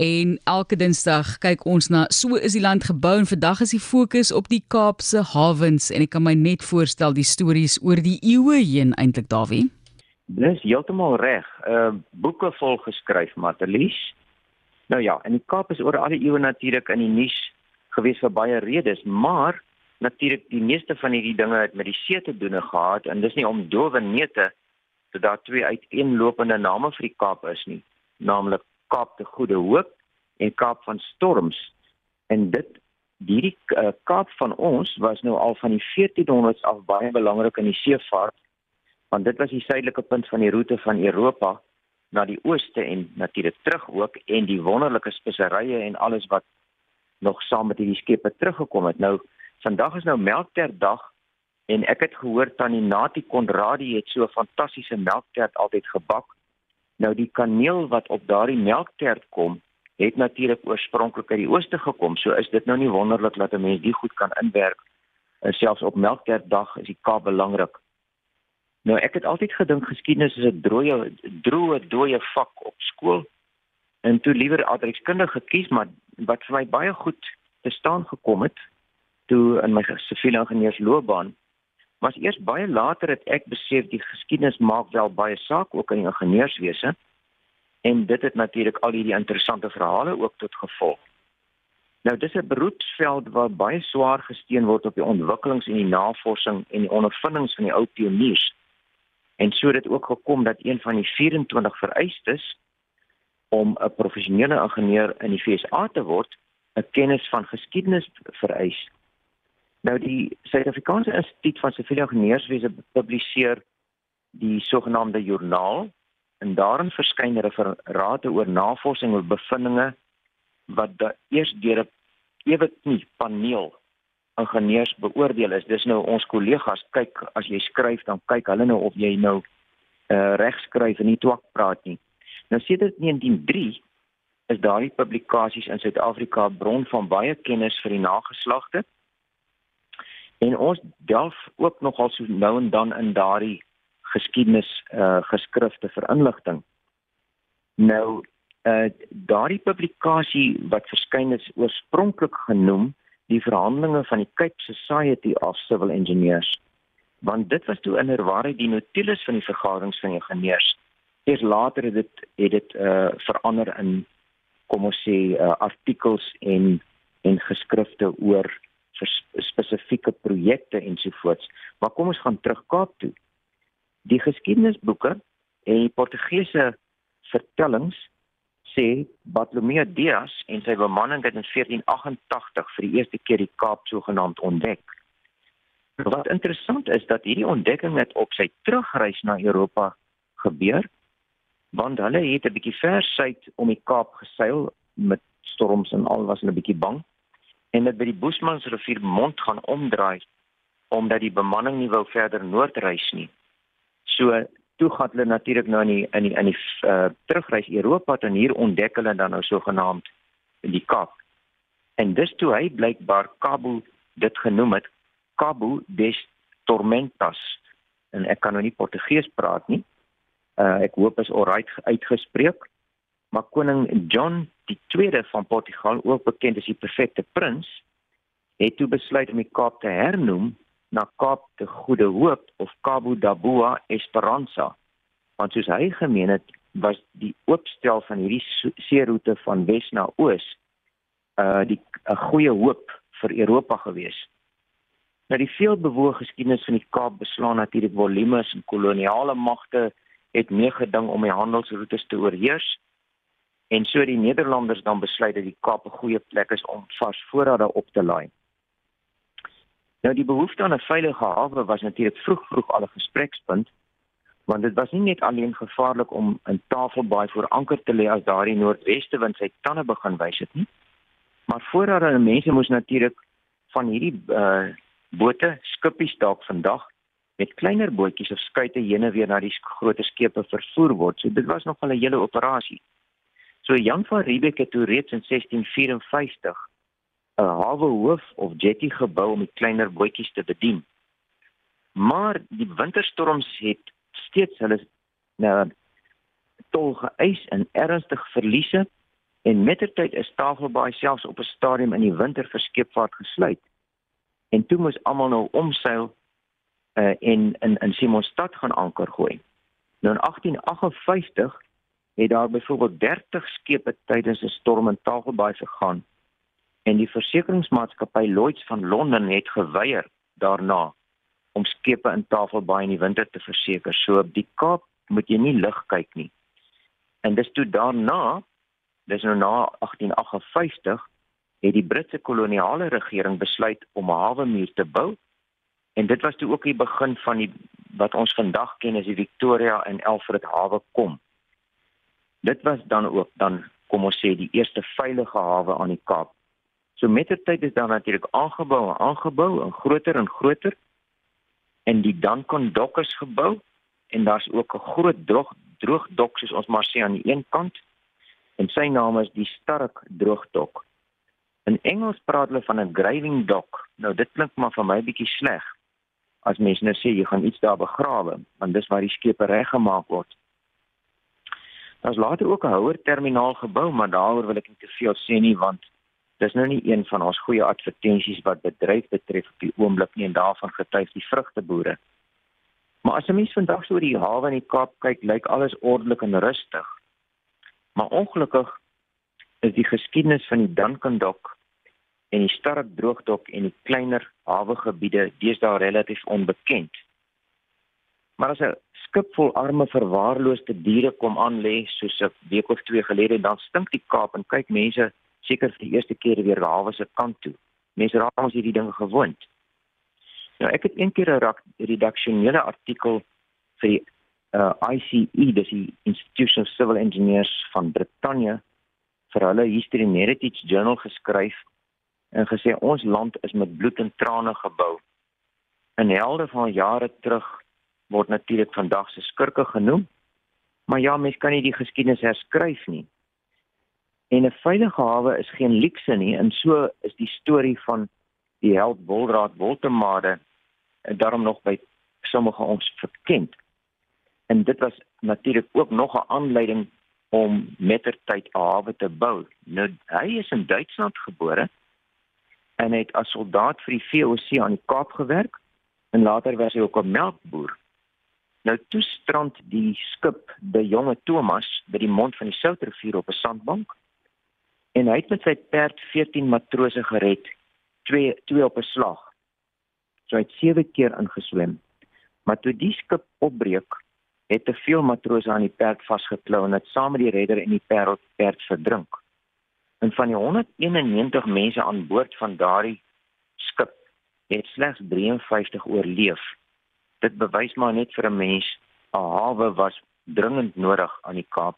En elke Dinsdag kyk ons na so is die land gebou en vandag is die fokus op die Kaapse hawens en ek kan my net voorstel die stories oor die eeue heen eintlik Dawie. Dis heeltemal reg. Uh boeke vol geskryf, Matelies. Nou ja, in die Kaap is oor al die eeue natuurlik in die nuus gewees vir baie redes, maar natuurlik die meeste van hierdie dinge het met die see te doen gehad en dis nie om dowe neute dat daar twee uiteenlopende name vir die Kaap is nie, naamlik Kaap te Goeie Hoop en Kaap van Storms. En dit hierdie uh, Kaap van ons was nou al van die 1400s af baie belangrik in die seevaart want dit was die suidelike punt van die roete van Europa na die ooste en natuurlik terug ook en die wonderlike speserye en alles wat nog saam met hierdie skepe teruggekom het. Nou vandag is nou melkterdag en ek het gehoor tannie Nati Konradi het so 'n fantastiese melktert altyd gebak. Nou die kaneel wat op daardie melktert kom, het natuurlik oorspronklik uit die ooste gekom. So is dit nou nie wonderlik dat 'n mens die goed kan inwerk. En selfs op melktertdag is die Kaap belangrik. Nou ek het altyd gedink geskiedenis is 'n droë droë dooie vak op skool en toe liewer aardrykskundige gekies maar wat vir my baie goed te staan gekom het toe in my siviele ingenieursloopbaan was eers baie later het ek besef die geskiedenis maak wel baie saak ook in die ingenieurswese en dit het natuurlik al hierdie interessante verhale ook tot gevolg. Nou dis 'n beroepsveld waar baie swaar gesteen word op die ontwikkelings en die navorsing en die ondervindings van die ou pioniers. En so het dit ook gekom dat een van die 24 vereistes om 'n professionele ingenieur in die FSA te word, 'n kennis van geskiedenis vereis. Nou die Suid-Afrikaanse Instituut van Siviele Ingenieurswese publiseer die sogenaamde joernaal en daarin verskyn referate oor navorsing oor bevindinge wat da eers deur 'n ewe nie paneel ingenieurs beoordeel is. Dis nou ons kollegas kyk as jy skryf dan kyk hulle nou of jy nou uh, reg skryf en nie twak praat nie. Nou sedert 1903 is daardie publikasies in Suid-Afrika bron van baie kennis vir die nageslagte. En ons delf ook nogal so nou en dan in daardie geskiedenis uh geskrifte vir inligting. Nou uh daardie publikasie wat verskyn is oorspronklik genoem die verhandelinge van die Cape Society of Civil Engineers want dit was toe inderwaarheid die notules van die vergaderings van ingenieurs eers later het dit het dit uh verander in kom ons sê uh, artikels en en geskrifte oor spesifieke projekte ensovoorts. Maar kom ons gaan terug Kaap toe. Die geskiedenisboeke en die Portugese vertellings sê Bartolomeu Dias en sy bemanning het in 1488 vir die eerste keer die Kaap sogenaamd ontdek. Wat interessant is dat hierdie ontdekking net op sy terugreis na Europa gebeur want hulle het 'n bietjie ver suid om die Kaap geseil met storms en al was hulle 'n bietjie bang en het by die Boesmansrivier mond gaan omdraai omdat die bemanning nie wou verder noordreis nie. So toe gaan hulle natuurlik nou in die in die in die uh, terugreis Europa en hier ontdek hulle dan nou sogenaamd die Kaap. En dis toe hy blykbaar Cabo dit genoem het Cabo des Tormentas en ek kan nou nie Portugees praat nie uh, ek hoop is alright uitgespreek. Maar koning John die tweede van Portugal, ook bekend as die perfekte prins, het toe besluit om die Kaap te hernoem na Kaap te Goeie Hoop of Cabo da Boa Esperança. Want soos hy gemeen het, was die oopstel van hierdie seeroete van wes na oos uh die 'n goeie hoop vir Europa gewees. Nou die veelbewoë geskiedenis van die Kaap beslaan natuurlik volumes en koloniale magte het meegeding om die handelsroetes te oorheers en so die Nederlanders dan besluit dat die Kaap 'n goeie plek is om vars voorrade op te laai. Nou die behoefte aan 'n veilige hawe was natuurlik vroeg vroeg al 'n gesprekspunt want dit was nie net alleen gevaarlik om 'n tafelbaai voor anker te lê as daardie noordweste wind sy tande begin wys het nie. Maar voorrade en mense moes natuurlik van hierdie uh bote skippies dalk vandag met kleiner bootjies of skuite heen en weer na die groter skepe vervoer word. So dit was nog 'n hele operasie. So Jan van Riebeeck het toe reeds in 1654 'n hawe hoof of jetty gebou om die kleiner bootjies te bedien. Maar die winterstorms het steeds hulle nou tol geëis en ernstig verliese En mettertyd is Tafelbaai selfs op 'n stadium in die winter vir skeepvaart gesluit. En toe moes almal nou omseil uh, en in in Simonstad gaan anker gooi. Nou in 1858 het daar byvoorbeeld 30 skepe tydens 'n storm in Tafelbaai gegaan en die versekeringsmaatskappy Lloyd's van Londen het geweier daarna om skepe in Tafelbaai in die winter te verseker. So op die Kaap moet jy nie lig kyk nie. En dis toe daarna, dis nou na 1858, het die Britse koloniale regering besluit om 'n hawe muur te bou. En dit was toe ook die begin van die wat ons vandag ken as die Victoria en Alfred hawe kom. Dit was dan ook dan kom ons sê die eerste veilige hawe aan die Kaap. So mettertyd is daar natuurlik aangebou aangebou en groter en groter en die Duncan Dock is gebou en daar's ook 'n groot droog droogdok soos ons maar sê aan die een kant en sy naam is die Stark droogdok. In Engels praat hulle van 'n graving dock. Nou dit klink maar vir my bietjie sleg. As mense nou sê jy gaan iets daar begrawe, want dis waar die skepe reggemaak word. Daar's later ook 'n houer terminaal gebou, maar daaroor wil ek nie te veel sê nie want dis nou nie een van ons goeie advertensies wat bedryf betref op die oomblik nie en daarvan getuig die vrugteboere. Maar as 'n mens vandag so oor die hawe in die Kaap kyk, lyk alles ordelik en rustig. Maar ongelukkig is die geskiedenis van die Duncan Dock en die Stark Droogdok en die kleiner hawegebiede deesdae relatief onbekend. Maar as 'n skip vol arme verwaarloosde diere kom aan lê soos 'n week of twee gelede, dan stink die Kaap en kyk mense seker vir die eerste keer weer hawe se kant toe. Mense raak ons hierdie dinge gewoond. Nou ek het een keer 'n redaksionele artikel vir die uh, ICE, dis die Institution of Civil Engineers van Brittanje vir hulle History and Heritage Journal geskryf en gesê ons land is met bloed en trane gebou. In helde van jare terug word natuurlik vandag se skurke genoem. Maar ja, mens kan nie die geskiedenis herskryf nie. En 'n veilige hawe is geen luukse nie en so is die storie van die held Wolraad Woltemade en daarom nog by sommige ons verkend. En dit was natuurlik ook nog 'n aanleiding om mettertyd 'n hawe te bou. Nou hy is in Duitsland gebore en het as soldaat vir die VOC aan die Kaap gewerk en later was hy ook 'n melkboer. Nou toe strand die skip by jonge Thomas by die mond van die Soutrivier op 'n sandbank en hy het met sy perd 14 matrose gered, twee twee op 'n slag. So hy het sewe keer ingeswem. Maar toe die skip opbreek, het te veel matrose aan die perd vasgeklou en het saam met die redder en die perd perd verdrink. En van die 191 mense aan boord van daardie skip het slegs 53 oorleef. Dit bewys maar net vir 'n mens 'n hawe was dringend nodig aan die Kaap.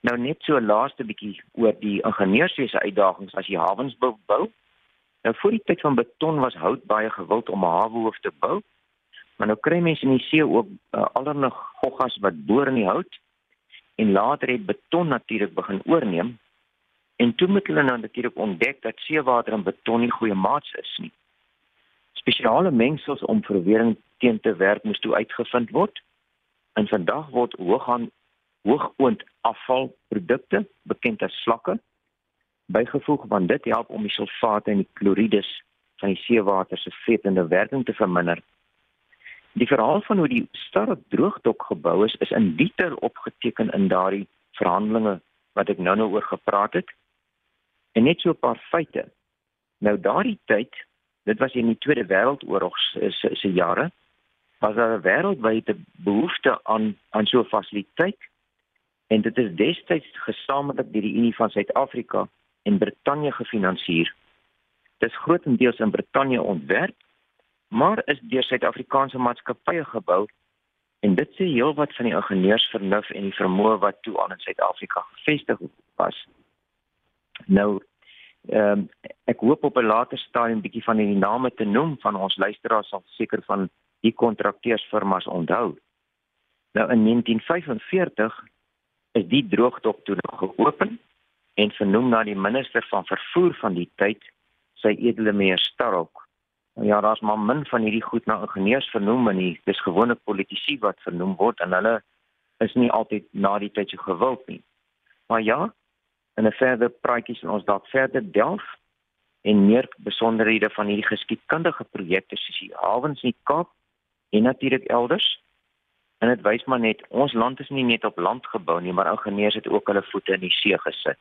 Nou net so 'n laaste bietjie oor die ingenieurswese uitdagings as jy hawens bou. Nou voor die tyd van beton was hout baie gewild om 'n hawehoof te bou. Maar nou kry mense in die see ook uh, allerlei goggas wat boor in die hout en later het beton natuurlik begin oorneem. En toe moet hulle nou natuurlik ontdek dat seewater en beton nie goeie maats is nie. Spesiale mengsels om verwering teen te werk moes toe uitgevind word. En vandag word hoogaan hoogoond afvalprodukte bekend as slakke bygevoeg want dit help om die sulfate en die klorides van die seewater se vetende werking te verminder. Die verhaal van hoe die stad droogdok gebou is, is in detail opgeteken in daardie verhandelinge wat ek nou-nou oor gepraat het. En net so 'n paar feite. Nou daardie tyd, dit was in die Tweede Wêreldoorlog se se jare, was daar 'n wêreldwyde behoefte aan aan so 'n fasiliteit en dit is destyds gesamentlik deur die Unie van Suid-Afrika en Brittanje gefinansier. Dit is grootendeels in Brittanje ontwerp, maar is deur Suid-Afrikaanse maatskappye gebou en dit sê heelwat van die ingenieursvernuf en die vermoë wat toe aan in Suid-Afrika gevestig was. Nou ehm um, ek hoop op 'n later stadium bietjie van die name te noem van ons luisteraars sal seker van die kontrakteursfirmas onthou. Nou in 1945 is die droogdok toe geopen en vernoem na die minister van vervoer van die tyd, sy edele meneer Starok. Nou ja, daar's maar min van hierdie goed na ingenieurs vernoem en nie. dis gewone politici wat vernoem word en hulle is nie altyd na die tyd so gewild nie. Maar ja, in 'n verder praatjies en ons dalk verder delf en meer besonderhede van hierdie geskiedkundige projekte soos die hawens in die Kaap en natuurlik elders. En dit wys maar net ons land is nie net op land gebou nie, maar ingenieurs het ook hulle voete in die see gesit.